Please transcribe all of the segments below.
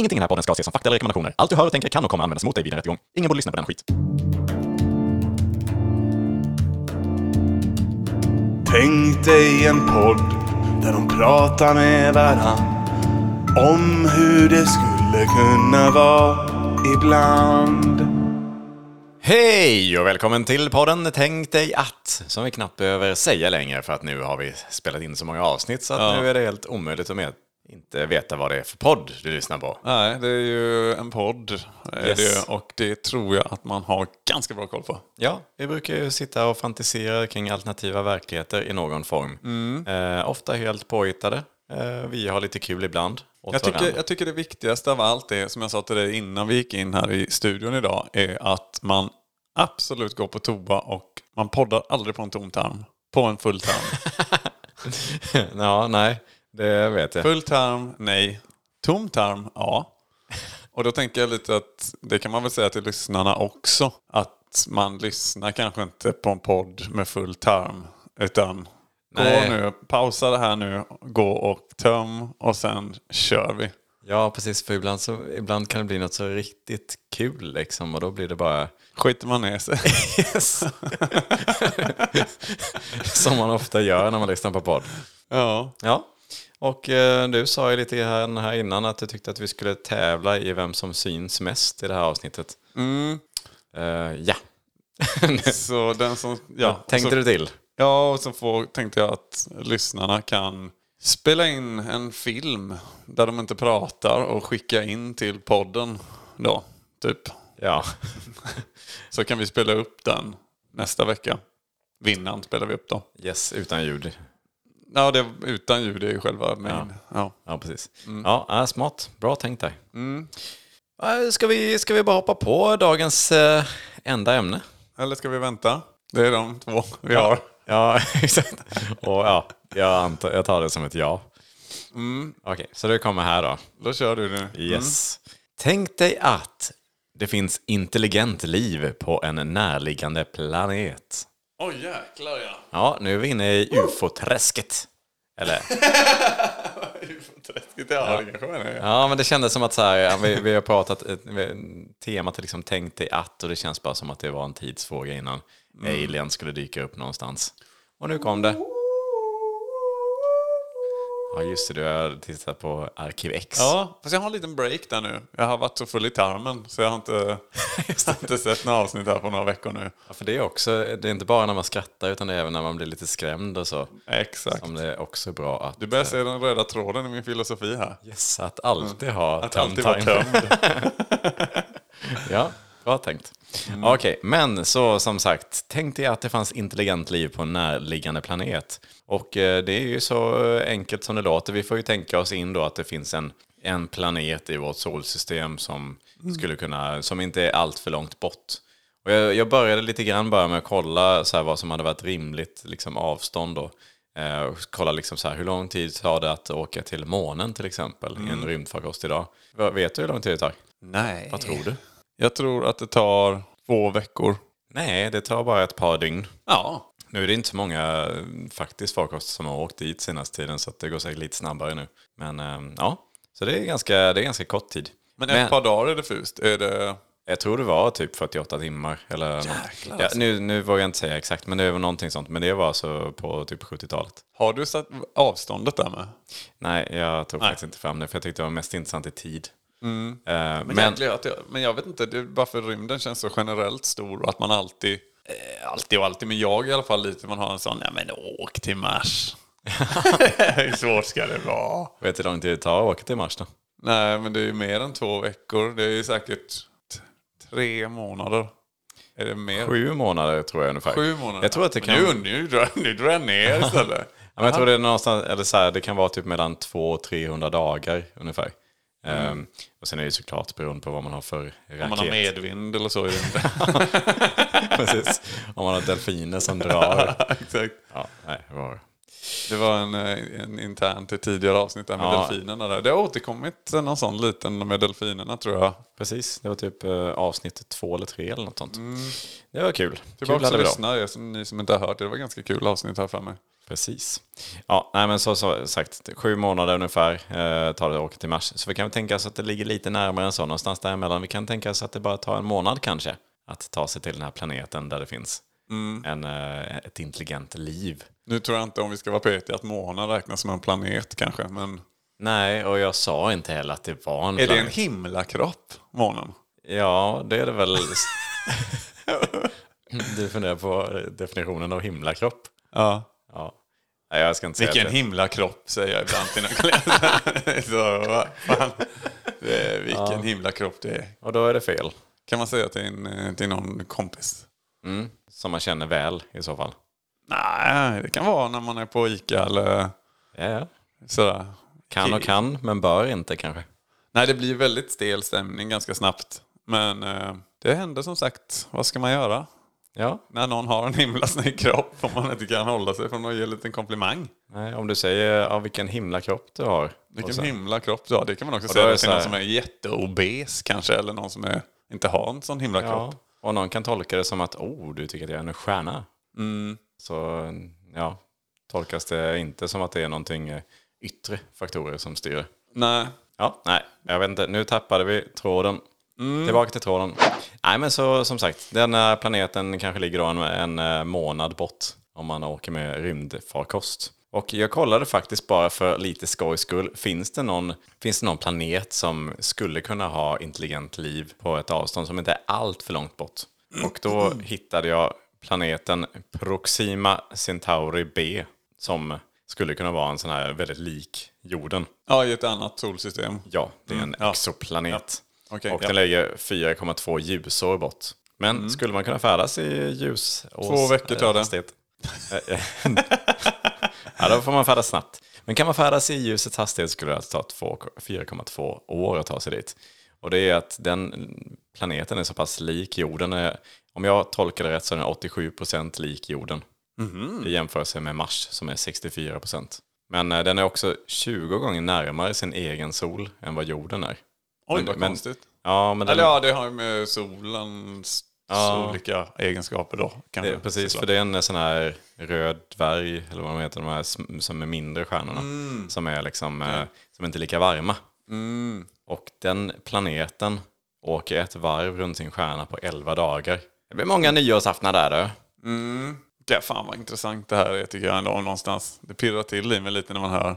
Ingenting i den här podden ska ses som fakta eller rekommendationer. Allt du hör och tänker kan och kommer användas mot dig vid en rättegång. Ingen borde lyssna på den skit. Tänk dig en podd där de pratar med varann om hur det skulle kunna vara ibland. Hej och välkommen till podden Tänk dig att, som vi knappt behöver säga längre för att nu har vi spelat in så många avsnitt så att Ja. nu är det helt omöjligt att med inte veta vad det är för podd du lyssnar på. Nej, det är ju en podd. Yes. det, och det tror jag att man har ganska bra koll på. Ja, vi brukar ju sitta och fantisera kring alternativa verkligheter i någon form. Mm. Eh, ofta helt påhittade. Eh, vi har lite kul ibland. Jag tycker, jag tycker det viktigaste av allt är, som jag sa till dig innan vi gick in här i studion idag, är att man absolut går på toa och man poddar aldrig på en tom tarm. På en full tarm. ja, nej, det vet jag. Full tarm, nej. Tom tarm, ja. Och då tänker jag lite att det kan man väl säga till lyssnarna också. Att man lyssnar kanske inte på en podd med full tarm. Utan Nej. gå nu, pausa det här nu, gå och töm och sen kör vi. Ja, precis. För ibland, så, ibland kan det bli något så riktigt kul liksom. Och då blir det bara... Skiter man ner sig. Yes. Som man ofta gör när man lyssnar på podd. ja. Ja, och eh, du sa ju lite grann här innan att du tyckte att vi skulle tävla i vem som syns mest i det här avsnittet. Mm. Eh, ja, Så den som... Ja, tänkte så, du till? Ja, och så får, tänkte jag att lyssnarna kan spela in en film där de inte pratar och skicka in till podden då, typ. Ja. Så kan vi spela upp den nästa vecka. Vinnaren spelar vi upp då. Yes, utan ljud. Ja, det utan ljud, är ju själva main. Ja. Ja, precis. Ja, äh, smart. Bra tänkt där. Äh, Ska, vi, ska vi bara hoppa på dagens eh, enda ämne? Eller ska vi vänta? Det är de två vi har. Ja, exakt. Och ja, jag, antar, jag tar det som ett ja. Okej, så det kommer här då. Då kör du nu. Yes. Tänk dig att det finns intelligent liv på en närliggande planet. Oj, jäklar ja. Ja, nu är vi inne i ufo-träsket. Eller? Träskigt, ja, det. Ja, men det kändes som att så här, vi, vi har pratat, temat är liksom tänk dig att och det känns bara som att det var en tidsfråga innan alien skulle dyka upp någonstans. Och nu kom det. Ja, just det, du har tittat på Arkiv X. Ja, fast jag har en liten break där nu. Jag har varit så full i tarmen så jag har inte, jag har inte sett några avsnitt här på några veckor nu. Ja, för det är också, det är inte bara när man skrattar utan det är även när man blir lite skrämd och så. Exakt. Som det är också bra att, Du börjar se den röda tråden i min filosofi här. yes, att alltid ha Att tömt alltid vara tömd. Ja, bra tänkt. Okej, men så som sagt, tänk dig att det fanns intelligent liv på en närliggande planet. Och eh, det är ju så enkelt som det låter. Vi får ju tänka oss in då att det finns en, en planet i vårt solsystem som skulle kunna, som inte är allt för långt bort. Och jag, jag började lite grann bara med att kolla så här, vad som hade varit rimligt liksom, avstånd då. Eh, och kolla liksom så här, hur lång tid tar det att åka till månen till exempel i en rymdfarkost idag. Vet du hur lång tid det tar? Nej. Vad tror du? Jag tror att det tar två veckor. Nej, det tar bara ett par dygn. Ja. Nu är det inte så många faktiskt farkoster som har åkt dit senaste tiden så det går säkert lite snabbare nu. Men eh, ja, så det är ganska, det är ganska kort tid. Men ett par dagar är det först. Är det... Jag tror det var typ 48 timmar. Eller. Ja, nu, nu vågar jag inte säga exakt, men det var någonting sånt. Men det var alltså på typ 70-talet. Har du satt avståndet där med? Nej, jag tog Nej. faktiskt inte fram det för jag tyckte det var mest intressant i tid. Eh, Men, men jag, men jag vet inte, det är bara för rymden känns så generellt stor och att man alltid, eh, alltid och alltid, men jag i alla fall lite, man har en sån, ja men åk till Mars. Hur svårt ska det vara? vet du hur lång tid det tar att åka till Mars då? Nej, men det är ju mer än två veckor. Det är ju säkert tre månader. Är det mer? Sju månader tror jag ungefär. Sju månader? Jag tror att det kan... Nu, nu, drar, nu drar jag ner istället. Ja, men jag tror det är någonstans, eller så här, det kan vara typ mellan 200 och 300 dagar ungefär. Ehm, och sen är det såklart beroende på vad man har för raket. Mm. Om man har medvind eller så. Är det. Precis. Om man har delfiner som drar. Exakt. Ja, nej, var... Det var en, eh, en intern till tidigare avsnitt där med Ja. delfinerna. Där. Det har återkommit någon sån liten med delfinerna tror jag. Precis, det var typ eh, avsnitt två eller tre eller något sånt. Det var kul. Tillbaka kul och lyssna, som, ni som inte har hört det. Det var ganska kul avsnitt här för mig. Precis. Ja, nej men så, så sagt, sju månader ungefär eh, tar det att åka till Mars. Så vi kan tänka oss att det ligger lite närmare än så, någonstans däremellan. Vi kan tänka oss att det bara tar en månad kanske att ta sig till den här planeten där det finns en, eh, ett intelligent liv. Nu tror jag inte, om vi ska vara petiga, att månen räknas som en planet kanske. Men Nej, och jag sa inte heller att det var en är det en planet. himlakropp, månen? Ja, det är det väl. du funderar på definitionen av himlakropp? Ja. Ja. Nej, jag ska inte Vilken det. himlakropp säger jag ibland till mina kollegor. Så, vad fan. Det är, vilken himlakropp det är. Och då är det fel. Kan man säga till, en, eh, till någon kompis? Mm. Som man känner väl i så fall. Nej, det kan vara när man är på Ica eller Ja, ja. sådär. Kan och kan, men bör inte kanske. Nej, det blir väldigt stel stämning ganska snabbt. Men eh, det händer som sagt. Vad ska man göra? Ja, När någon har en himla snygg kropp om man inte kan hålla sig från att ge en liten komplimang. Nej, om du säger ja, vilken himla kropp du har. Vilken så- himla kropp du har. Det kan man också säga det till någon som är jätteobes kanske. Eller någon som är, inte har en sån himla Ja, kropp. och någon kan tolka det som att oh, du tycker att jag är en stjärna. Mm. Så ja, tolkas det inte som att det är någonting eh, yttre faktorer som styr. Nej. Ja, nej, jag vet inte. Nu tappade vi tråden. Tillbaka till tråden. Nej, men så som sagt, den här planeten kanske ligger då en, en eh, månad bort om man åker med rymdfarkost. Och jag kollade faktiskt bara för lite skojs skull. Finns det, någon, finns det någon planet som skulle kunna ha intelligent liv på ett avstånd som inte är allt för långt bort? Och då hittade jag planeten Proxima Centauri B som skulle kunna vara en sån här väldigt lik jorden. Ja, i ett annat solsystem. Ja, det är en Mm, ja. Okej, och ja. den ligger 4,2 ljusår bort. Men skulle man kunna färdas i. Mm. Två veckor tar det. hastighet? ja, då får man färdas snabbt. Men kan man färdas i ljusets hastighet skulle det alltså ta två- 4,2 år att ta sig dit. Och det är att den planeten är så pass lik jorden. är- Om jag tolkar det rätt så är den 87% lik jorden. Mhm. I jämförelse med Mars som är 64%. Men eh, den är också 20 gånger närmare sin egen sol än vad jorden är. Oj, vad konstigt. Ja, men den, Eller ja, det har ju med solens Ja. olika egenskaper då. Kanske, det, precis, för det är en sån här röd dvärg, eller vad de heter, de här som är mindre stjärnorna. Som är liksom, eh, som inte är lika varma. Mm. Och den planeten åker ett varv runt sin stjärna på 11 dagar. Det blir många nyårsaftnar där du. Mm. Ja, fan vad intressant det här är tycker jag ändå någonstans. Det pirrar till i mig lite när man hör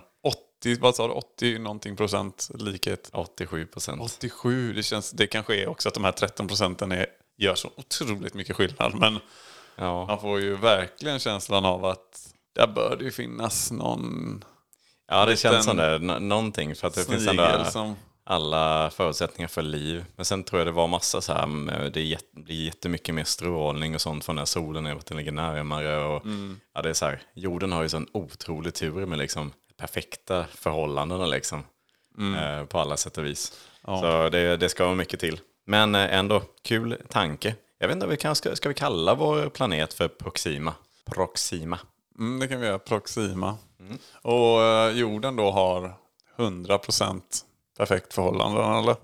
80, vad sa du, 80 någonting procent likhet. 87 procent. 87, det, känns, det kanske är också att de här 13 procenten är, gör så otroligt mycket skillnad. Men Ja. man får ju verkligen känslan av att där bör det ju finnas någon ja, det känns som det. Nå- någonting. För att det finns ändå som... alla förutsättningar för liv. Men sen tror jag det var massa så här, med- det blir jättemycket mer strålning och sånt från när solen är, att den ligger närmare. Och, Mm. ja, det är så här, jorden har ju sån otrolig tur med liksom perfekta förhållanden liksom, Mm. eh, på alla sätt och vis. Så det, det ska vara mycket till. Men eh, ändå, kul tanke. Jag vet inte, vi kan, ska, ska vi kalla vår planet för Proxima? Proxima. Mm, det kan vi göra, Proxima. Och eh, jorden då har 100% perfekt förhållande, eller?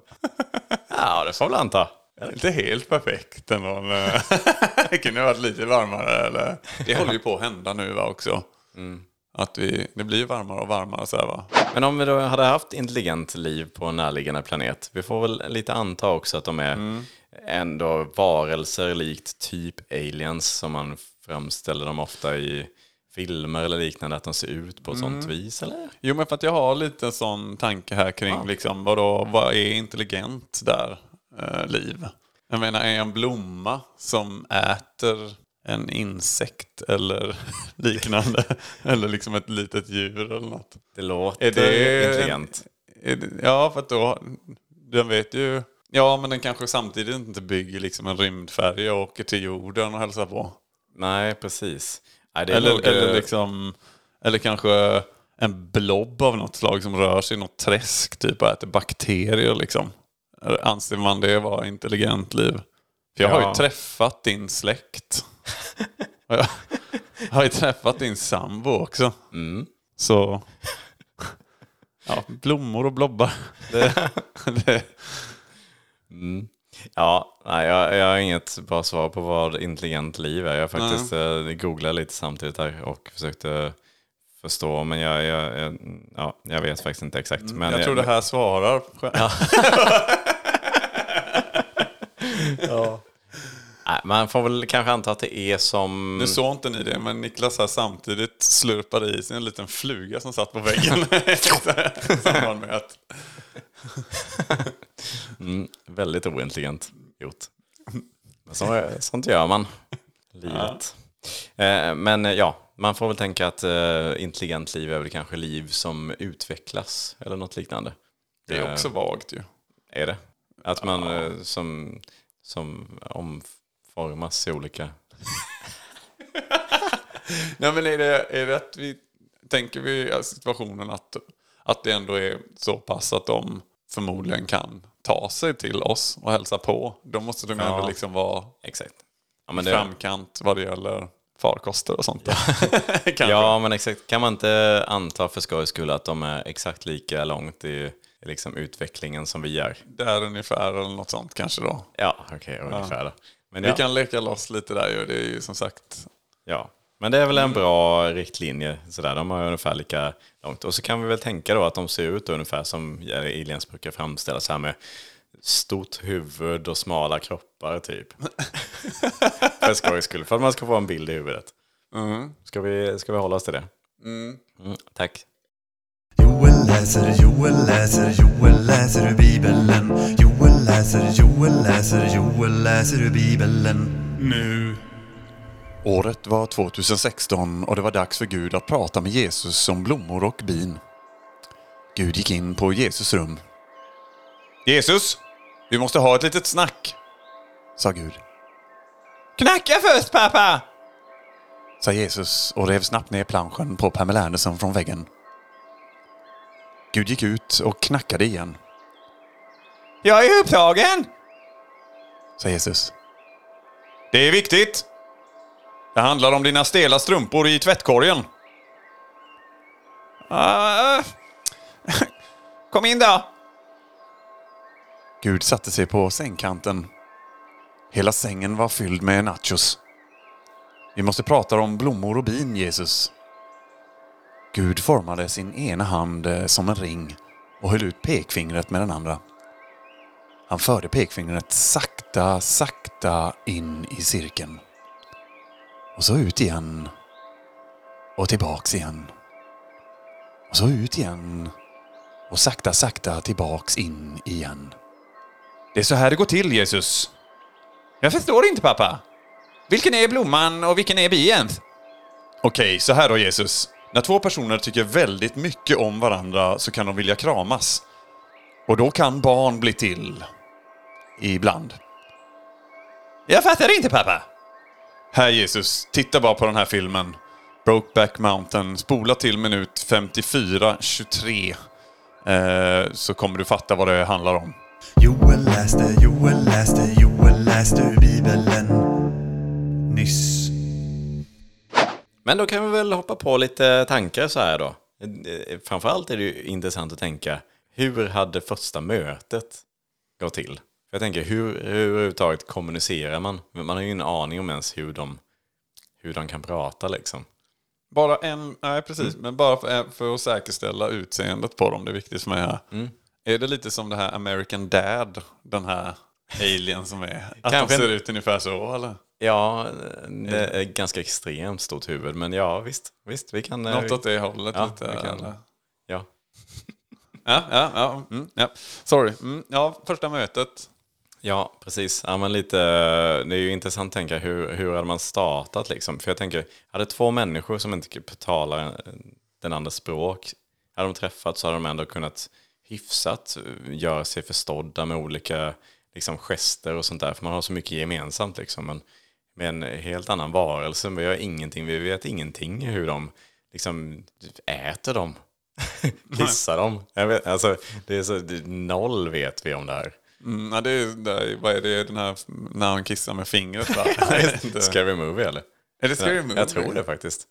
Ja, det får vi väl anta. Inte helt perfekt ändå. eh, det kunde ha varit lite varmare. Eller? Det håller ju på att hända nu va, också. Att vi, det blir varmare och varmare så här va. Men om vi då hade haft intelligent liv på en närliggande planet, vi får väl lite anta också att de är ändå varelser likt typ aliens som man framställer dem ofta i filmer eller liknande, att de ser ut på ett sånt vis, eller? Jo men för att jag har lite sån tanke här kring liksom, vadå, vad är intelligent där, eh, liv? Jag menar, är en blomma som äter en insekt eller liknande? eller liksom ett litet djur eller något? Det låter Är det intelligent. Det, ja, för att då, den vet ju... Ja, men den kanske samtidigt inte bygger liksom en rymdfärja och åker till jorden och hälsar på. Nej, precis. Nej, Eller, eller, eh, liksom, eller kanske en blob av något slag som rör sig i något träsk typ och äter bakterier liksom. Anser man det vara intelligent liv? Jag har Ja. ju träffat din släkt. Jag har ju träffat din sambo också. Mm. Så... Ja, blommor och blobbar. Det, det, Ja, nej, jag, jag har inget bra svar på vad intelligent liv är. Jag faktiskt eh, googlade lite samtidigt här och försökte förstå, men jag, jag, jag, ja, jag vet faktiskt inte exakt. Men Mm, jag tror det här svarar. Nej, man får väl kanske anta att det är som... Nu såg inte ni det, men Niklas här samtidigt slurpade i sig en liten fluga som satt på väggen. Med att... Väldigt ointelligent gjort. Men Så, sånt gör man. Livet. Eh, Men eh, ja, man får väl tänka att eh, intelligent liv är väl kanske liv som utvecklas eller något liknande. Det är också vagt ju. Är det? Att man eh, som, som omformas i olika... Nej, men är det, är det att vi... Tänker vi situationen att, att det ändå är så pass att de förmodligen kan ta sig till oss och hälsa på. Då måste de Ja. ändå liksom vara Exakt. Ja, men det, framkant vad det gäller farkoster och sånt. Kanske. ja, men exakt. Kan man inte anta för skojs skull att de är exakt lika långt i, liksom utvecklingen som vi är? Där ungefär eller något sånt kanske då. Ja, okej, ungefär. då. Men, Vi ja, kan leka loss lite där ju. Det är ju som sagt... ja. men det är väl en bra riktlinje. Sådär. De har ungefär lika långt. Och så kan vi väl tänka då att de ser ut ungefär som aliens brukar framställas här med stort huvud och smala kroppar typ. för skojs skull, för att man ska få en bild i huvudet. Ska, vi, ska vi hålla oss till det? Mm, tack. Läser, Joel läser, Joel läser ur Bibeln. Joel läser, Joel läser, Joel läser ur Bibeln. Nu. Året var 2016 och det var dags för Gud att prata med Jesus om blommor och bin. Gud gick in på Jesus rum. Jesus, vi måste ha ett litet snack, sa Gud. Knacka först pappa! sa Jesus och rev snabbt ner planschen på Pamela Anderson från väggen. Gud gick ut och knackade igen. Jag är upptagen, sa Jesus. Det är viktigt. Det handlar om dina stela strumpor i tvättkorgen. Ah, kom in då. Gud satte sig på sängkanten. Hela sängen var fylld med nachos. Vi måste prata om blommor och bin, Jesus. Gud formade sin ena hand eh, som en ring och höll ut pekfingret med den andra. Han förde pekfingret sakta, sakta in i cirkeln. Och så ut igen. Och tillbaks igen. Och så ut igen. Och sakta, sakta tillbaks in igen. Det är så här det går till, Jesus. Jag förstår inte, pappa. Vilken är blomman och vilken är bien? Okej, så här då, Jesus. När två personer tycker väldigt mycket om varandra så kan de vilja kramas. Och då kan barn bli till. Ibland. Jag fattar inte, pappa. Här Jesus, titta bara på den här filmen. Brokeback Mountain. Spola till minut 54.23. Eh, så kommer du fatta vad det handlar om. Joel läste, Joel läste, Joel läste ur Bibeln. Nyss. Men då kan vi väl hoppa på lite tankar så här då. Eh, Framförallt är det ju intressant att tänka, hur hade första mötet gått till? Jag tänker, hur, hur överhuvudtaget kommunicerar man? Man har ju ingen aning om ens hur de, hur de kan prata liksom. Bara en, nej precis, men bara för, för att säkerställa utseendet på dem, det är viktigt för mig här. Är det lite som det här American Dad, den här alien som är? Att Kanske de ser ut ungefär så eller? Ja, det är ganska extremt stort huvud, men ja visst, visst vi kan... eh, Något åt det hållet ja, lite? vi kan-? Ja. Ja, ja, ja, mm, ja. Sorry. Mm, ja, första mötet. Ja, precis. Ja, men lite, det är ju intressant att tänka hur, hur hade man startat liksom? För jag tänker, hade två människor som inte talar den andra språk, hade de träffats så hade de ändå kunnat hyfsat eh, göra sig förstådda med olika liksom, gester och sånt där. För man har så mycket gemensamt liksom. Men med en helt annan varelse, vi har ingenting, vi vet ingenting hur de liksom äter dem. Kissar dem. Jag vet, alltså, det är så, noll vet vi om det här. Mm, ja, det är, det är, vad är det, den här när han kissar med fingret va? Scary Movie eller? Är det Scary Movie? Jag tror det faktiskt.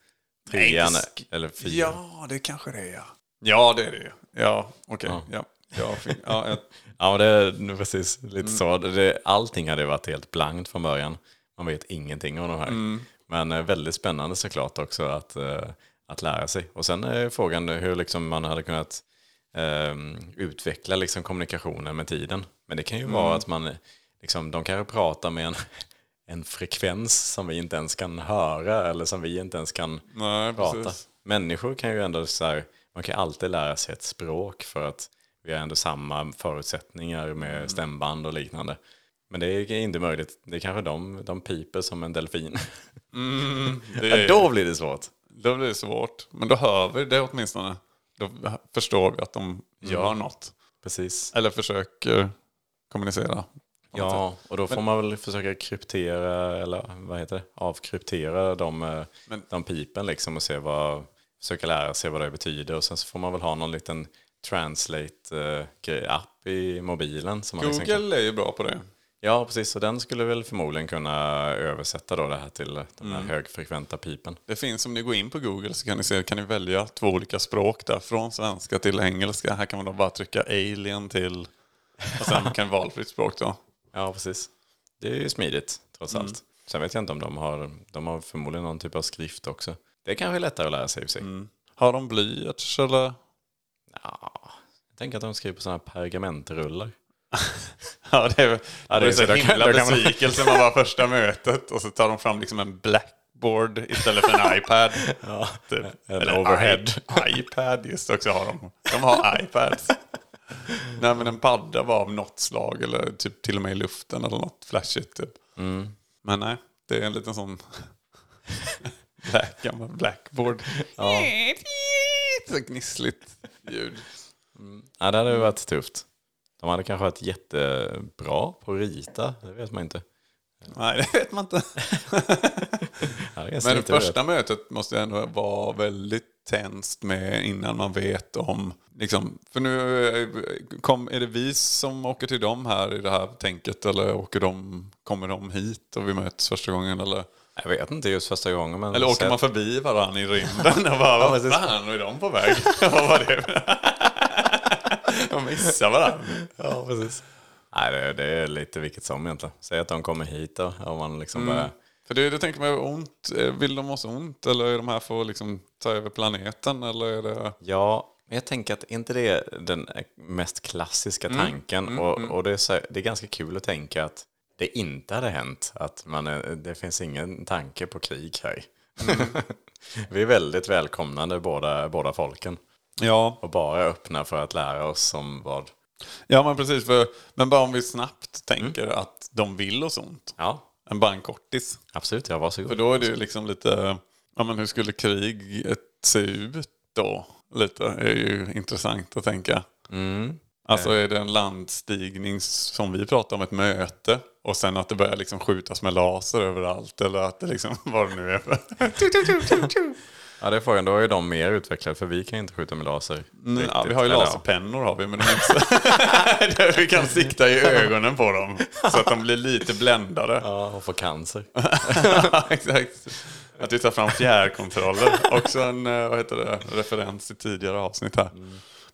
Trean eller fyra. Ja, det kanske det är ja. Ja, det är det ju. Ja, okej. Ja. Ja. Ja, ja, jag, Ja, det är precis lite Mm. så. Det, allting hade varit helt blankt från början. Man vet ingenting om de här. Mm. Men eh, väldigt spännande såklart också att, eh, att lära sig. Och sen är frågan hur liksom man hade kunnat ehm, utveckla liksom kommunikationen med tiden. Men det kan ju vara att man, liksom, de kanske pratar med en, en frekvens som vi inte ens kan höra eller som vi inte ens kan Nej, prata. precis. Människor kan ju ändå så här, man kan alltid lära sig ett språk för att vi har ändå samma förutsättningar med Mm. stämband och liknande. Men det är inte möjligt. Det är kanske de, de piper som en delfin. Det Ja, då blir det svårt. då blir det svårt. Men då hör vi det åtminstone. Då förstår vi att de gör något. Precis. Eller försöker kommunicera. Ja, och då får man väl försöka kryptera, eller vad heter det, avkryptera de, eh, Men- de pipen liksom och se vad, försöka lära sig vad det betyder. Och sen så får man väl ha någon liten translate-app i mobilen. Som man liksom kan, Google är ju bra på det. ja, precis. Och den skulle väl förmodligen kunna översätta då det här till de här högfrekventa pipen. Det finns, om ni går in på Google så kan ni se, kan ni välja två olika språk där. Från svenska till engelska. Här kan man då bara trycka alien till, och sen kan valfritt språk då. Ja, precis. Det är ju smidigt, trots allt. Sen vet jag inte om de har, de har förmodligen någon typ av skrift också. Det är kanske lättare att lära sig i sig. Har de blyerts eller? Ja, jag tänker att de skriver på sådana här pergamentrullar. Ja, det är, Ja, ja, det är så- så himla kan besvikelse man var första mötet och så tar de fram liksom en blackboard istället för en iPad. typ. en overhead. I, iPad, just också har de. De har iPads. Nej men en padda var av något slag eller typ till och med i luften eller något flashigt typ. Men nej, det är en liten sån black, blackboard. Så gnissligt ljud. Ja, det hade ju varit tufft. De hade kanske varit jättebra på att rita, det vet man inte. Nej, det vet man inte. Ja, det Men det första mötet måste ändå vara väldigt tenst med innan man vet om... Liksom, för nu eh, kom, är det vi som åker till dem här i det här tänket eller åker de, kommer de hit och vi möts första gången? Eller, Jag vet inte just första gången. Men eller åker sen- man förbi varandra i rymden och bara, vad precis. fan, är de på väg? vad var det? de missar varandra. Ja, precis. Nej, det, det är lite vilket som egentligen. Säg att de kommer hit då, och man liksom börjar... För det, det tänker man, ont, eh, vill de oss ont eller är de här för att liksom ta över planeten? Eller är det... Ja, jag tänker att inte det är den mest klassiska tanken. och och det, är så, det är ganska kul att tänka att det inte hade hänt. Att man är, det finns ingen tanke på krig här. Vi är väldigt välkomnande båda, båda folken. Ja, Och bara öppna för att lära oss om vad... Ja men precis, för, men bara om vi snabbt tänker att de vill oss ont. Ja, En bara en kortis. absolut. Ja, varsågod. För då är det ju liksom lite, ja men hur skulle kriget se ut då? Lite, är ju intressant att tänka. Alltså är det en landstigning som vi pratar om, ett möte? Och sen att det börjar liksom skjutas med laser överallt eller att det liksom, vad det nu är för. Ja, det är frågan. Då är ju de mer utvecklade för vi kan inte skjuta med laser. Mm, ja, vi har ju laserpennor har vi, men inte vi kan sikta i ögonen på dem. Så att de blir lite bländade. Ja, och få cancer. Ja, exakt. Att vi tar fram fjärrkontroller. Också en eh, vad heter det, referens till tidigare avsnitt här.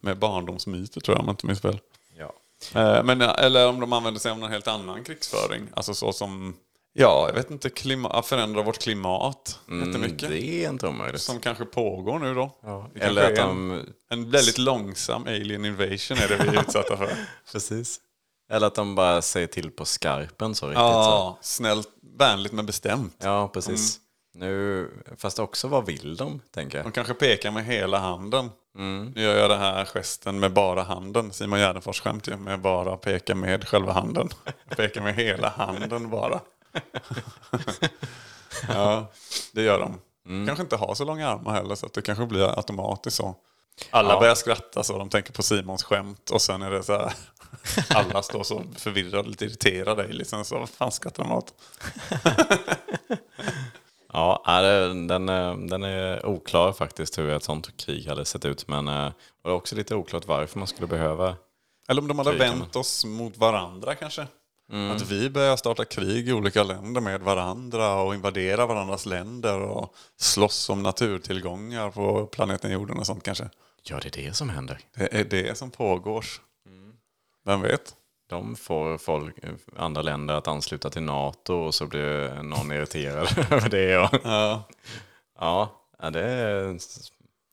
Med barndomsmyter tror jag om jag inte minns fel. Ja. Eh, Men, eller om de använder sig av någon helt annan krigsföring. Alltså så som, ja jag vet inte, klima, att förändra vårt klimat jättemycket. Mm, Det är inte omöjligt. Som kanske pågår nu då. Kanske Eller att de... en, en väldigt långsam alien invasion är det vi är utsatta för. Precis. Eller att de bara säger till på skarpen så riktigt. Så. ja, snällt, vänligt men bestämt. Ja, precis. Nu, fast också vad vill de, tänker jag. De kanske pekar med hela handen. Nu gör jag den här gesten med bara handen. Simon Gärdenfors skämt ju. Med bara peka med själva handen. Peka med hela handen bara. ja, det gör de. Kanske inte har så långa armar heller så att det kanske blir automatiskt så. Alla Ja. börjar skratta så de tänker på Simons skämt och sen är det så här. Alla står så förvirrade och lite irriterade. Liksom, så vad fan skrattar de åt? Ja, den, är- den är oklar faktiskt hur ett sånt krig hade sett ut. Men eh, det är också lite oklart varför man skulle behöva... Eller om de hade Krigarna. vänt oss mot varandra kanske. Att vi börjar starta krig i olika länder med varandra och invadera varandras länder och slåss om naturtillgångar på planeten jorden och sånt kanske. Ja, det är det som händer. Det är det som pågår. Vem vet? De får folk, andra länder att ansluta till NATO och så blir någon irriterad över det. Och, Ja. ja, det är,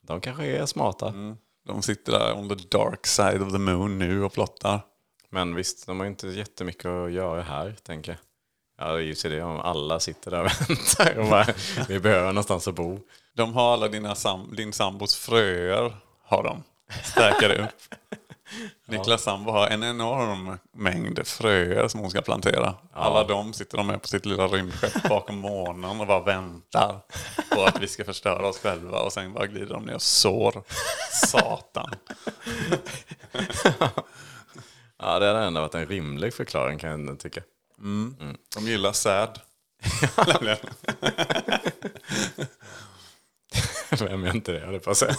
de kanske är smarta. Mm. De sitter där on the dark side of the moon nu och plottar. Men visst, de har inte jättemycket att göra här, tänker jag. Ja, det är ju det om alla sitter där och väntar och bara, vi behöver någonstans att bo. De har alla dina sam din sambos fröer. Har de. Stärkare upp. Niklas sambo har en enorm mängd fröer som hon ska plantera. Alla de sitter de med på sitt lilla rymdskepp bakom månen och bara väntar på att vi ska förstöra oss själva. Och sen bara glider de ner och sår. Satan. Ja, det hade ändå varit en rimlig förklaring kan jag tycka. De gillar säd. Vem gör inte det, höll jag på att säga.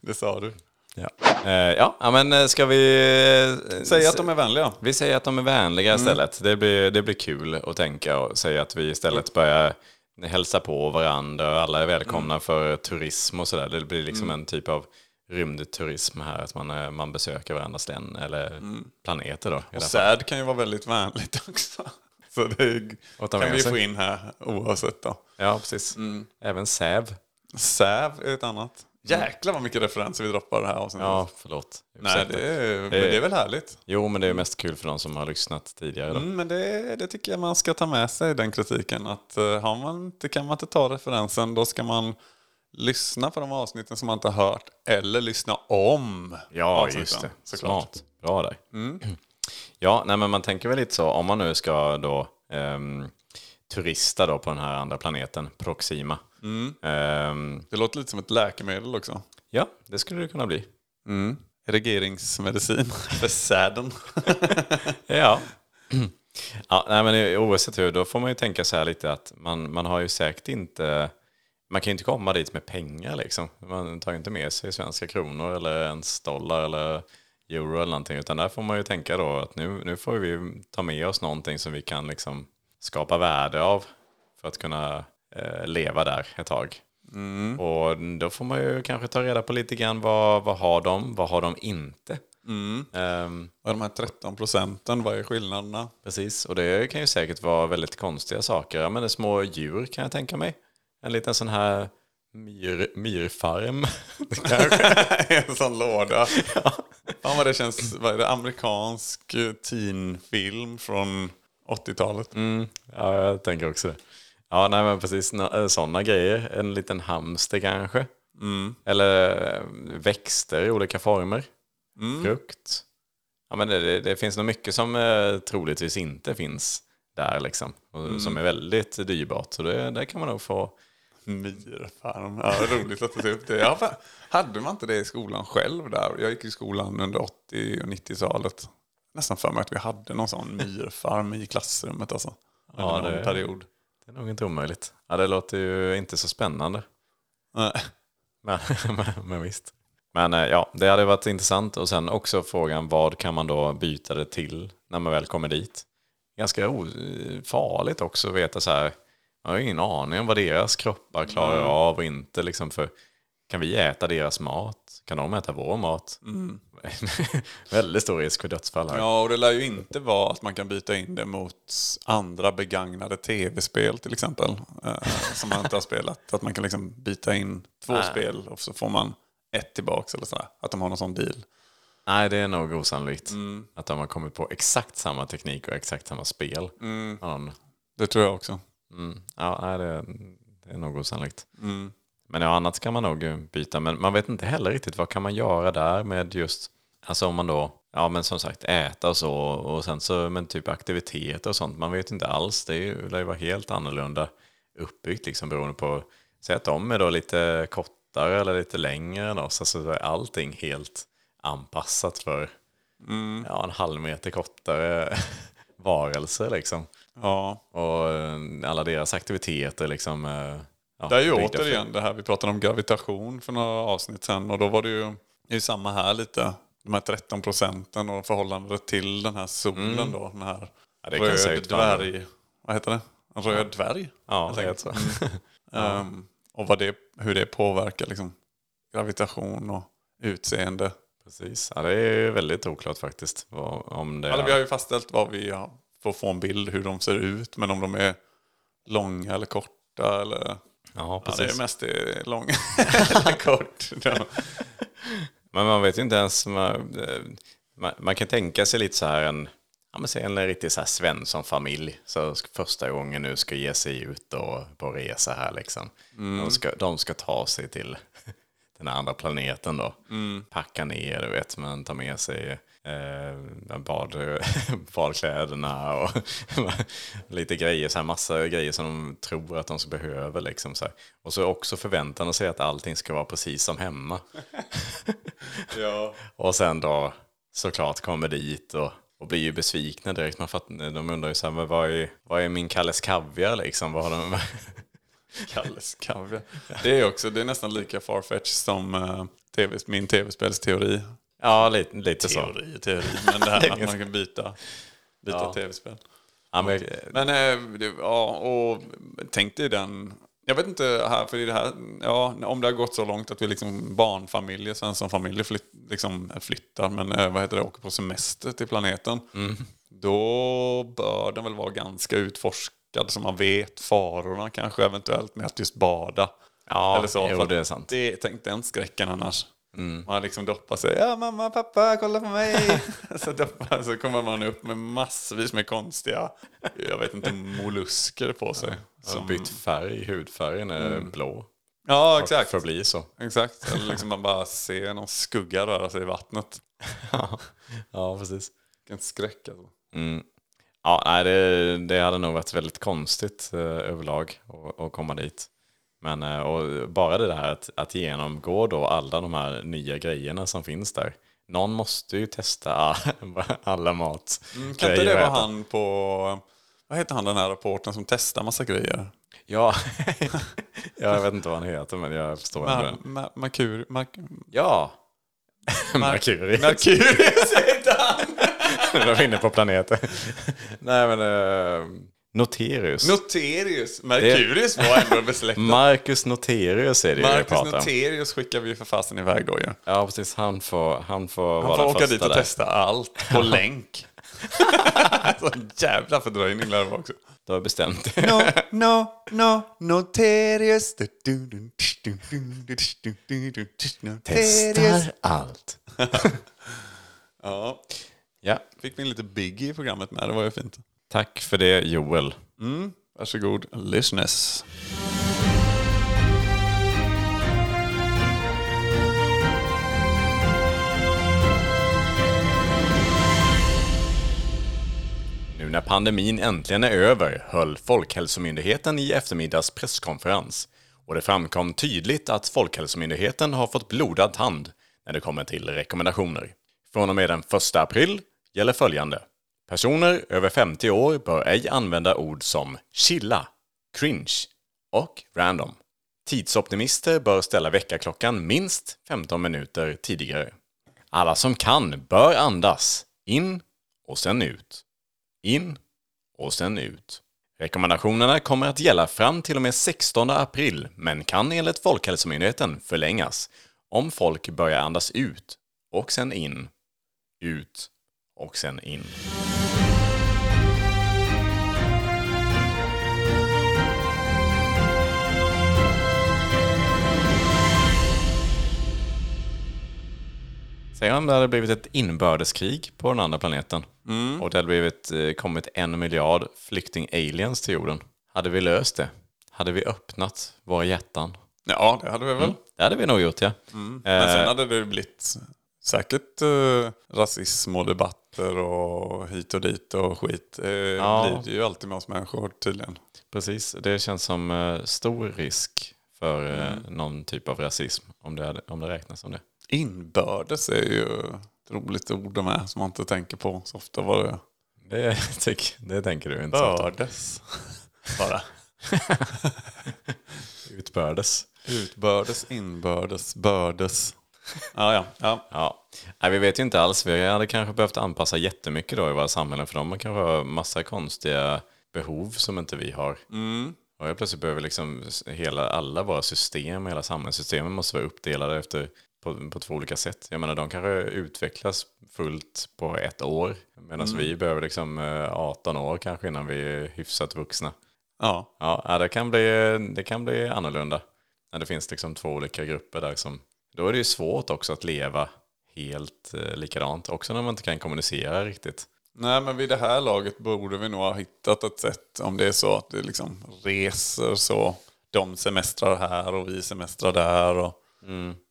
det sa du. Ja. Eh, ja, ja, men eh, ska vi... eh, Säg att de är vänliga. Vi säger att de är vänliga istället. Det, blir, det blir kul att tänka och säga att vi istället börjar hälsa på varandra och alla är välkomna för turism och sådär. Det blir liksom en typ av rymdturism här, att man, man besöker varandras län, eller planeter då. fallet. Säd kan ju vara väldigt vänligt också. Så det Och kan vi sig. få in här oavsett då. Ja, precis. Även säv. Säv är ett annat. Jäklar vad mycket referenser vi droppar det här avsnittet. Ja, förlåt. Nej, det är, men det är väl härligt. Jo, men det är mest kul för de som har lyssnat tidigare. Mm, men det, det tycker jag man ska ta med sig, den kritiken. Att uh, har man inte, kan man inte ta referensen, då ska man lyssna på de avsnitten som man inte har hört. Eller lyssna om Ja, avsnitten, just det. Såklart. Smart. Bra där. Ja, nej, men man tänker väl lite så, om man nu ska då ehm, turista då på den här andra planeten, Proxima. Ehm, Det låter lite som ett läkemedel också. ja, det skulle det kunna bli. Regeringsmedicin för säden. Ja. ja nej, men oavsett hur, då får man ju tänka så här lite att man, man har ju säkert inte... Man kan ju inte komma dit med pengar liksom. Man tar ju inte med sig svenska kronor eller ens dollar eller euro eller någonting. Utan där får man ju tänka då att nu, nu får vi ta med oss någonting som vi kan liksom skapa värde av för att kunna leva där ett tag. Och då får man ju kanske ta reda på lite grann vad, vad har de, vad har de inte. Ehm, Och de här 13 procenten, vad är skillnaderna? Precis, och det kan ju säkert vara väldigt konstiga saker. Ja, men det små djur kan jag tänka mig. En liten sån här myr, myrfarm. en sån låda. Fan vad det känns, vad är det, amerikansk eh, teenfilm från 80-talet. Mm, ja, jag tänker också det. Ja, nej men precis sådana grejer. En liten hamster kanske. Eller eh, växter i olika former. Frukt. Ja, men det, det, det finns nog mycket som eh, troligtvis inte finns där liksom. Och Som är väldigt dyrbart. Så det, där kan man nog få Myrfarm. Ja, roligt att du tog upp det. Ja, hade man inte det i skolan själv där? Jag gick i skolan under 80 och 90-talet. Nästan för mig att vi hade någon sån myrfarm i klassrummet alltså. Under Ja, någon det- period. Det är nog inte omöjligt. Ja, det låter ju inte så spännande. Nej. Men, men, men visst. Men eh, ja, det hade varit intressant. Och sen också frågan, vad kan man då byta det till när man väl kommer dit? Ganska o- farligt också att veta så här. Man har ingen aning om vad deras kroppar klarar av och inte. Liksom för, kan vi äta deras mat? Kan de äta vår mat? Väldigt stor risk för dödsfall här. Ja, och det lär ju inte vara att man kan byta in det mot andra begagnade tv-spel till exempel. Eh, som man inte har spelat. Att man kan liksom byta in två spel och så får man ett tillbaks eller sådär. Att de har någon sån deal. Nej, det är nog osannolikt. Att de har kommit på exakt samma teknik och exakt samma spel. Någon Det tror jag också. Mm. Ja, det, det är nog osannolikt. Men ja, annat kan man nog eh, byta. Men man vet inte heller riktigt vad kan man göra där med just, alltså om man då, ja men som sagt äta och så och sen så men typ aktiviteter och sånt. Man vet inte alls, det lär ju vara helt annorlunda uppbyggt liksom beroende på, säg att de är då lite kortare eller lite längre än oss. Alltså så är allting helt anpassat för ja, en halv meter kortare varelse liksom. Ja, Och eh, alla deras aktiviteter liksom. Ja, det är ju återigen det här vi pratade om gravitation för några avsnitt sen. Och då var det ju, det är samma här lite. De här 13 procenten och förhållandet till den här solen då. Den här Ja, det röd säkert dvärg. Vad heter det? En röd dvärg? Ja, det enkelt. så. Ehm, och vad det, hur det påverkar liksom, gravitation och utseende. Precis. Ja, det är ju väldigt oklart faktiskt. Vad, om det Alltså, vi har ju fastställt vad vi har, att få en bild hur de ser ut. Men om de är långa eller korta eller... Ja, Ja, det precis. är mest det lång eller kort. Men man vet ju inte ens, man, eh, man, man kan tänka sig lite så här en, ja men säg en riktig så här Svensson-familj. Så första gången nu ska ge sig ut och på resa här liksom. De, ska, de ska ta sig till den andra planeten då. Packa ner, du vet, man tar med sig eh, bad, badkläderna och lite grejer, så här massa grejer som de tror att de så behöver liksom så här. Och så också förväntar de sig att allting ska vara precis som hemma. Ja. Och sen då såklart kommer dit och, och blir ju besvikna direkt. Man fattar, de undrar ju så här, vad är, vad är min Kalles Kaviar liksom? Vad har de, Kalles kaviar. Det är också, det är nästan lika farfetch som uh, TV, min tv-spelsteori. Ja, lite, lite så. Teori, teori, men det här att man kan byta, byta Ja. tv-spel. Ja, men, Men eh, ja, och tänk dig den. Jag vet inte här, för det här, ja, om det har gått så långt att vi liksom barnfamiljer, Svensson-familjer flytt, liksom, flyttar, men eh, vad heter det, åker på semester till planeten. Då bör den väl vara ganska utforskad så man vet farorna kanske eventuellt med att just bada. Ja, Eller så. jo, det är sant. Det, tänk den skräcken annars. Man har liksom doppat sig. Ja, mamma, pappa, kolla på mig. så, doppar, så kommer man upp med massvis med konstiga, jag vet inte, mollusker på sig. som Som, bytt färg, hudfärgen är blå. ja, exakt. förblir så. Exakt. Eller liksom man bara ser någon skugga röra sig i vattnet. ja, precis. Vilken skräck alltså. Ja, nej, det, det hade nog varit väldigt konstigt eh, överlag att, att komma dit. Men eh, och bara det där att, att genomgå då alla de här nya grejerna som finns där. Någon måste ju testa all- alla mat. Kan inte det vara han på, vad heter han den här rapporten som testar massa grejer? Ja. jag vet inte vad han heter men jag förstår ändå. Ma- ma- Merkur, Ja. Merkurius. Merkurius heter han! Nu var vi inne på planeten. Nej men... Uh, Noterius. Noterius. Merkurius var ändå besläktad. Marcus Noterius är det Marcus pratar om. Noterius skickar vi för fasen iväg då ju. Ja precis, han får, han får Han vara får åka första dit och där. testa allt på länk. Sån jävla fördröjning lär det vara också. Du har bestämt No, no, no, Noterius. Testar allt. Ja, Ja, fick vi en lite Biggie i programmet med. Det var ju fint tack för det Joel. Mm, varsågod, listeners. Nu när pandemin äntligen är över höll Folkhälsomyndigheten i eftermiddags presskonferens. Och det framkom tydligt att Folkhälsomyndigheten har fått blodad tand när det kommer till rekommendationer. Från och med den 1 april gäller följande. Personer över 50 år bör ej använda ord som chilla, cringe och random. Tidsoptimister bör ställa väckarklockan minst 15 minuter tidigare. Alla som kan bör andas in och sen ut. In och sen ut. Rekommendationerna kommer att gälla fram till och med 16 april men kan enligt Folkhälsomyndigheten förlängas om folk börjar andas ut och sen in, ut och sen in. Säg om det hade blivit ett inbördeskrig på den andra planeten. Och det hade blivit, eh, kommit en miljard flykting-aliens till jorden. Hade vi löst det? Hade vi öppnat våra hjärtan? Ja, det hade vi väl. Det hade vi nog gjort ja. Men sen hade det blivit säkert eh, rasism och debatter och hit och dit och skit. Eh, Ja. blir det ju alltid med oss människor tydligen. Precis, det känns som eh, stor risk för eh, någon typ av rasism. Om det, om det räknas som det. Inbördes är ju ett roligt ord med som man inte tänker på så ofta. Vad det Det, tyck, det tänker du inte. Bördes. Bara. Utbördes. Utbördes, inbördes, bördes. Ja, ja. ja. Ja. Nej, vi vet ju inte alls. Vi hade kanske behövt anpassa jättemycket då i våra samhällen. För de har kanske har massa konstiga behov som inte vi har. Och jag plötsligt behöver liksom hela, alla våra system, hela samhällssystemen måste vara uppdelade efter på, på två olika sätt. Jag menar, de kanske utvecklas fullt på ett år. Medan vi behöver liksom eh, 18 år kanske innan vi är hyfsat vuxna. Ja, Ja, det, kan bli, det kan bli annorlunda. När det finns liksom två olika grupper där som... Då är det ju svårt också att leva helt eh, likadant. Också när man inte kan kommunicera riktigt. Nej, men vid det här laget borde vi nog ha hittat ett sätt. Om det är så att det liksom reser så. De semestrar här och vi semestrar där. Och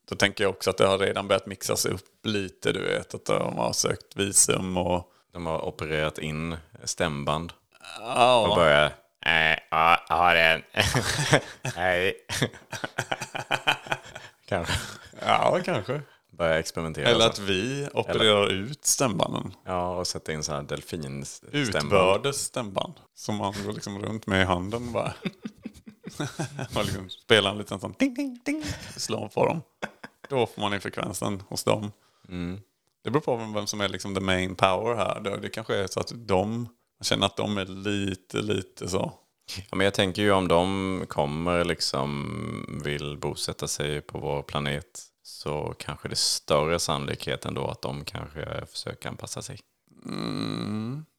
Då tänker jag också att det har redan börjat mixas upp lite. Du vet att de har sökt visum och... De har opererat in stämband och Ja, börjar... Äh, ja, jag har en. Nej. Kanske. Ja kanske. Börja experimentera. Eller att vi opererar ut stämbanden. Ja, och sätta in så här delfinstämband. Utbördes stämband. Som man går liksom runt med i handen bara. man liksom spelar en liten sån ding, ding, ding. Slår på dem. Då får man in frekvensen hos dem. Det beror på vem som är liksom the main power här. Det, det kanske är så att de man känner att de är lite, lite så. Ja, men jag tänker ju om de kommer liksom vill bosätta sig på vår planet så kanske det är större sannolikhet ändå att de kanske försöker anpassa sig.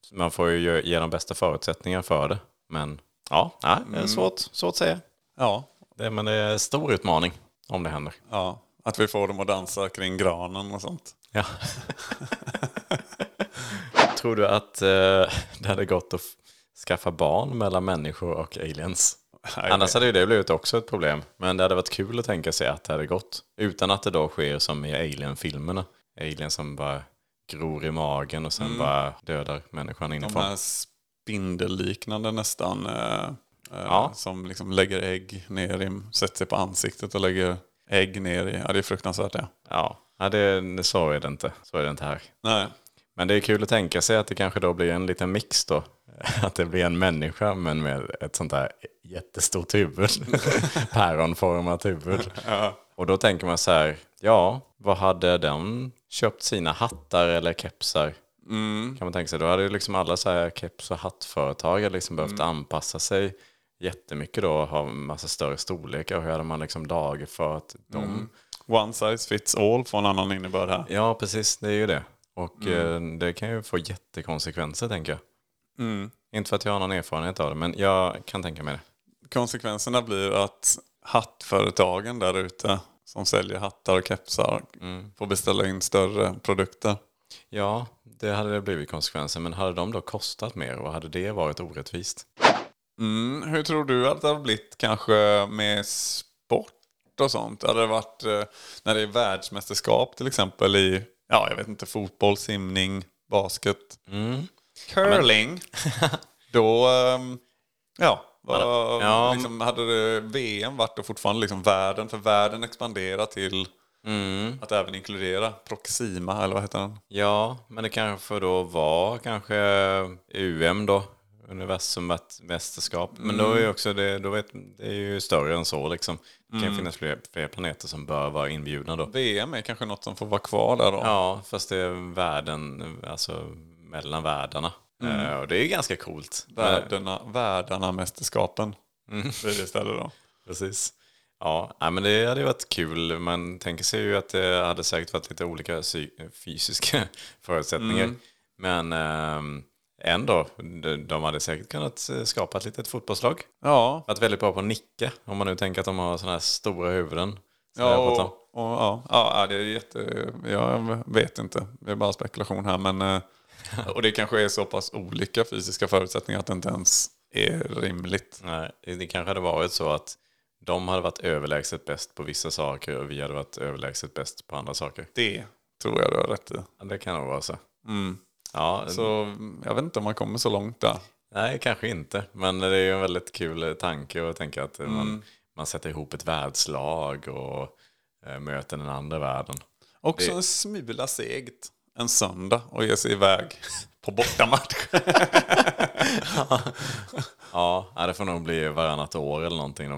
Så Man får ju ge- de bästa förutsättningar för det. Men ja, nej, det är svårt, svårt att säga. Ja, Det, men det är en stor utmaning om det händer. ja. Att vi får dem att dansa kring granen och sånt. Ja. Tror du att eh, det hade gått att skaffa barn mellan människor och aliens? Annars hade ju det blivit också ett problem. Men det hade varit kul att tänka sig att det hade gått. Utan att det då sker som i Alien-filmerna. Alien som bara gror i magen och sen bara dödar människan De inifrån. här spindelliknande nästan. Eh, eh, Ja. Som liksom lägger ägg ner i, sätter sig på ansiktet och lägger ägg ner i. Ja, det är fruktansvärt det. Ja, ja det, så är det inte. Så är det inte här. Nej. Men det är kul att tänka sig att det kanske då blir en liten mix då. Att det blir en människa men med ett sånt där jättestort huvud. Päronformat huvud. Och då tänker man så här, ja, vad hade den köpt sina hattar eller kepsar? Kan man tänka sig, då hade ju liksom alla så här keps och hattföretag liksom behövt anpassa sig jättemycket då och ha en massa större storlekar. Hur hade man liksom lagerfört dem? One size fits all får en annan innebörd här. Ja, precis. Det är ju det. Och eh, det kan ju få jättekonsekvenser, tänker jag. Inte för att jag har någon erfarenhet av det, men jag kan tänka mig det. Konsekvenserna blir att hattföretagen där ute som säljer hattar och kepsar får beställa in större produkter. Ja, det hade det blivit konsekvenser, men hade de då kostat mer och hade det varit orättvist? Mm, hur tror du att det har blivit kanske med sport och sånt? Hade det varit eh, när det är världsmästerskap till exempel i, ja jag vet inte, fotboll, simning, basket, curling. Då, ehm, ja, vad, Ja, liksom, hade det VM varit då fortfarande liksom världen, för världen expanderar till att även inkludera Proxima, eller vad heter den? Ja, men det kanske då var kanske UM då, universummästerskap. Men då är också det, då vet, det är ju större än så liksom. Det kan ju finnas fler, fler planeter som bör vara inbjudna då. VM är kanske något som får vara kvar där då. Ja, fast det är världen, alltså mellan världarna. Eh, och det är ganska coolt. Världarna, världarna mästerskapen. Blir det istället då. Precis. Ja, men det hade varit kul. Man tänker sig ju att det hade säkert varit lite olika fysiska förutsättningar. Men ehm, ändå, de- de hade säkert kunnat eh, skapa ett litet fotbollslag. Ja, Varit väldigt bra på att nicka, om man nu tänker att de har sådana här stora huvuden. ja, och, och, ja, ja, det är jätte... Jag vet inte. Det är bara spekulation här. Men, eh, och det kanske är så pass olika fysiska förutsättningar att det inte ens är rimligt. Nej, det kanske hade varit så att de hade varit överlägset bäst på vissa saker och vi hade varit överlägset bäst på andra saker. Det tror jag du har rätt i. Ja, Det kan nog vara så. Ja, Så jag vet inte om man kommer så långt där. Nej, kanske inte. Men det är ju en väldigt kul tanke att tänka att man, man sätter ihop ett världslag och eh, möter den andra världen. Också Det- en smula segt en söndag och ge sig iväg på bortamatch. Ja, det får nog bli varannat år eller någonting.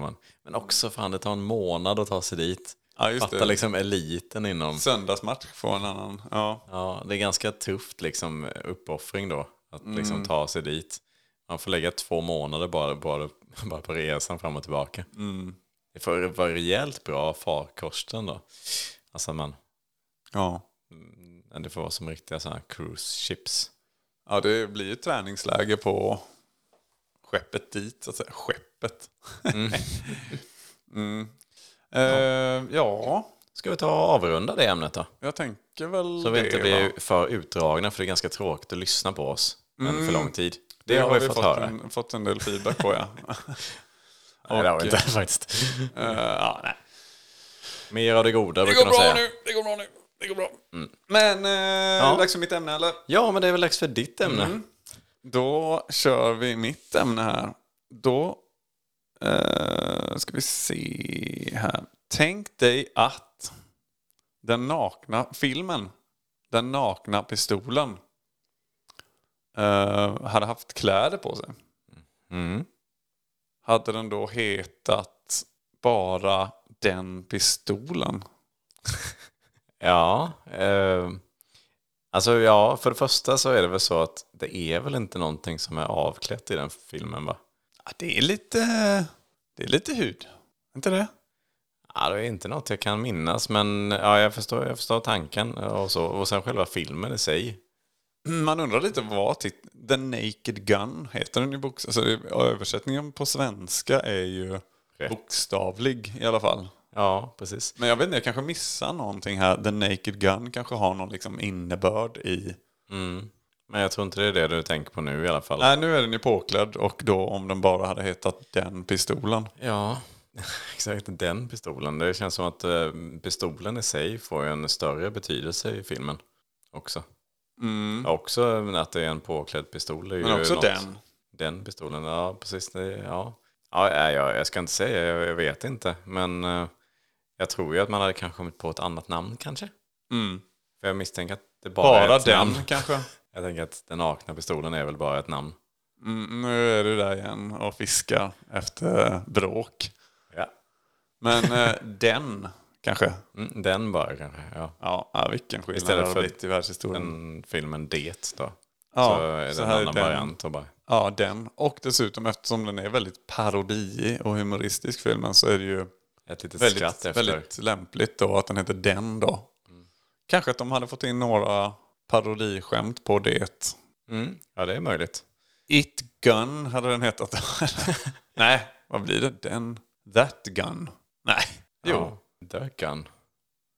men också fan, det tar en månad att ta sig dit. Ja, just Fatta det. liksom eliten inom... Söndagsmatch får en annan. Ja. Ja, det är ganska tufft liksom uppoffring då. Att liksom ta sig dit. Man får lägga två månader bara, bara, bara på resan fram och tillbaka. Det får vara rejält bra farkosten då. Alltså man, ja. det får vara som riktiga sådana cruise ships. Ja, det blir ett träningsläge på skeppet dit, så att säga. Skeppet. Mm. Eh, ja, Ska vi ta och avrunda det ämnet då? jag tänker väl Så vi det, inte va? blir för utdragna, för det är ganska tråkigt att lyssna på oss en för lång tid. Det, Det har vi fått, höra. En, fått en del feedback på, ja. Nej, det har vi Och, inte faktiskt. Eh, ja, nej. Mer av det goda Det går bra säga. nu, det går bra nu, det går bra. Men, eh, Ja. dags för mitt ämne eller? Ja, men det är väl dags för ditt ämne. Då kör vi mitt ämne här. Då eh, ska vi se här. Tänk dig att den nakna filmen, den nakna pistolen, eh, hade haft kläder på sig. Mm. Hade den då hetat bara den pistolen? Ja, eh, alltså ja, för det första så är det väl så att det är väl inte någonting som är avklätt i den filmen va? Det är lite, det är lite hud. Inte det? Ja, det är inte något jag kan minnas, men ja, jag, förstår, jag förstår tanken och så. Och sen själva filmen i sig. Man undrar lite vad tit- The Naked Gun heter den i box. Alltså, översättningen på svenska är ju Rätt. bokstavlig i alla fall. Ja, precis. Men jag vet inte, jag kanske missar någonting här. The Naked Gun kanske har någon liksom innebörd i... Mm. Men jag tror inte det är det du tänker på nu i alla fall. Nej, nu är den ju påklädd och då om den bara hade hetat den pistolen. Ja, exakt. Den pistolen. Det känns som att eh, pistolen i sig får en större betydelse i filmen också. Också att det är en påklädd pistol. Är Mm. Men också något- den. Den pistolen, ja precis. Det, ja. Ja, ja, ja, jag ska inte säga, jag, jag vet inte. Men eh, jag tror ju att man hade kanske kommit på ett annat namn kanske. Mm. För jag misstänker att det bara, är Bara ett den namn. kanske. Jag tänker att den nakna pistolen är väl bara ett namn. Mm, nu är du där igen och fiskar efter bråk. Ja. Men eh, den kanske. Mm, den bara kanske, ja. Ja, ja vilken skillnad Istället det för blivit i världshistorien. Den filmen Det då. Ja, så är det så en annan den. variant. Och bara, Ja, den. Och dessutom eftersom den är väldigt parodi och humoristisk filmen så är det ju väldigt, väldigt lämpligt då att den heter Den då. Kanske att de hade fått in några parodiskämt på det. Mm, ja, det är möjligt. It Gun hade den hetat. Nej, vad blir det? Den. That Gun. Nej, jo. Ja, The Gun.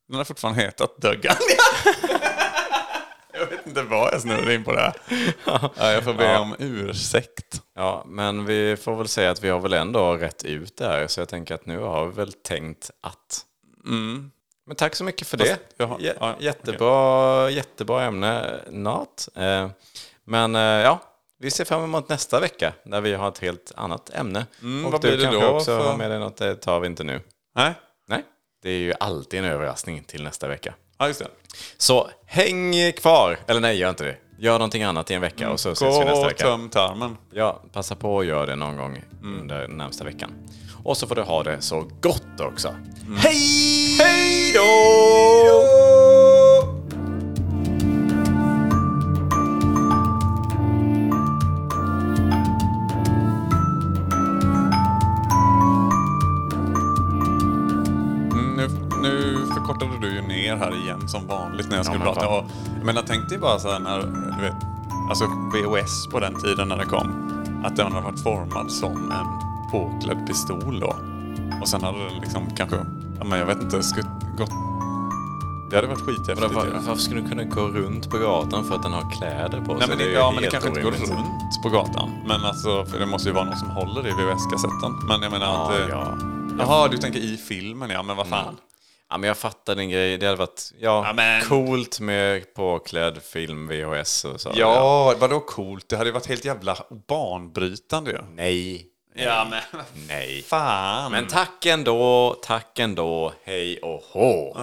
Den har fortfarande hetat The Gun. jag vet inte vad jag snurrade in på det här. Ja, jag får be om ursäkt. Ja, men vi får väl säga att vi har väl ändå rätt ut det här. Så jag tänker att nu har vi väl tänkt att. Men tack så mycket för det. Ja, jättebra, jättebra ämne, Nat. Eh, men eh, ja, vi ser fram emot nästa vecka när vi har ett helt annat ämne. Mm, Och vad du blir det kanske då också för- har med dig något, det tar vi inte nu. Nej, Nej, det är ju alltid en överraskning till nästa vecka. ja just det. Så häng kvar! Eller nej, gör inte det. Gör någonting annat i en vecka och så ses vi Gå nästa och vecka. töm tarmen. Ja, passa på att göra det någon gång under den närmsta veckan. Och så får du ha det så gott också. Hej! Hej då! Mm, förkortade du ju ner här igen som vanligt när jag skulle men prata. Och, jag menar, tänk dig bara så här när, du vet, alltså VHS på den tiden när det kom. Att den hade varit formad som en påklädd pistol då. Och sen hade den liksom kanske, ja men jag vet inte, skutt, gått... Det hade varit skithäftigt. Var, ju. varför skulle du kunna gå runt på gatan för att den har kläder på sig? Nej, men det, ju ja, men det kanske inte går runt på gatan. Men alltså, för det måste ju vara någon som håller i VHS-kassetten. Men jag menar Ja, att... eh, ja. Jaha, du tänker i filmen, ja men vad fan. ja, men jag fattar din grej. Det hade varit ja, Ja, coolt med påklädd film, VHS och så. Ja, vadå coolt? Det hade ju varit helt jävla banbrytande ju. Nej. Ja, men Nej. fan. Men tack ändå, tack ändå, hej och hå.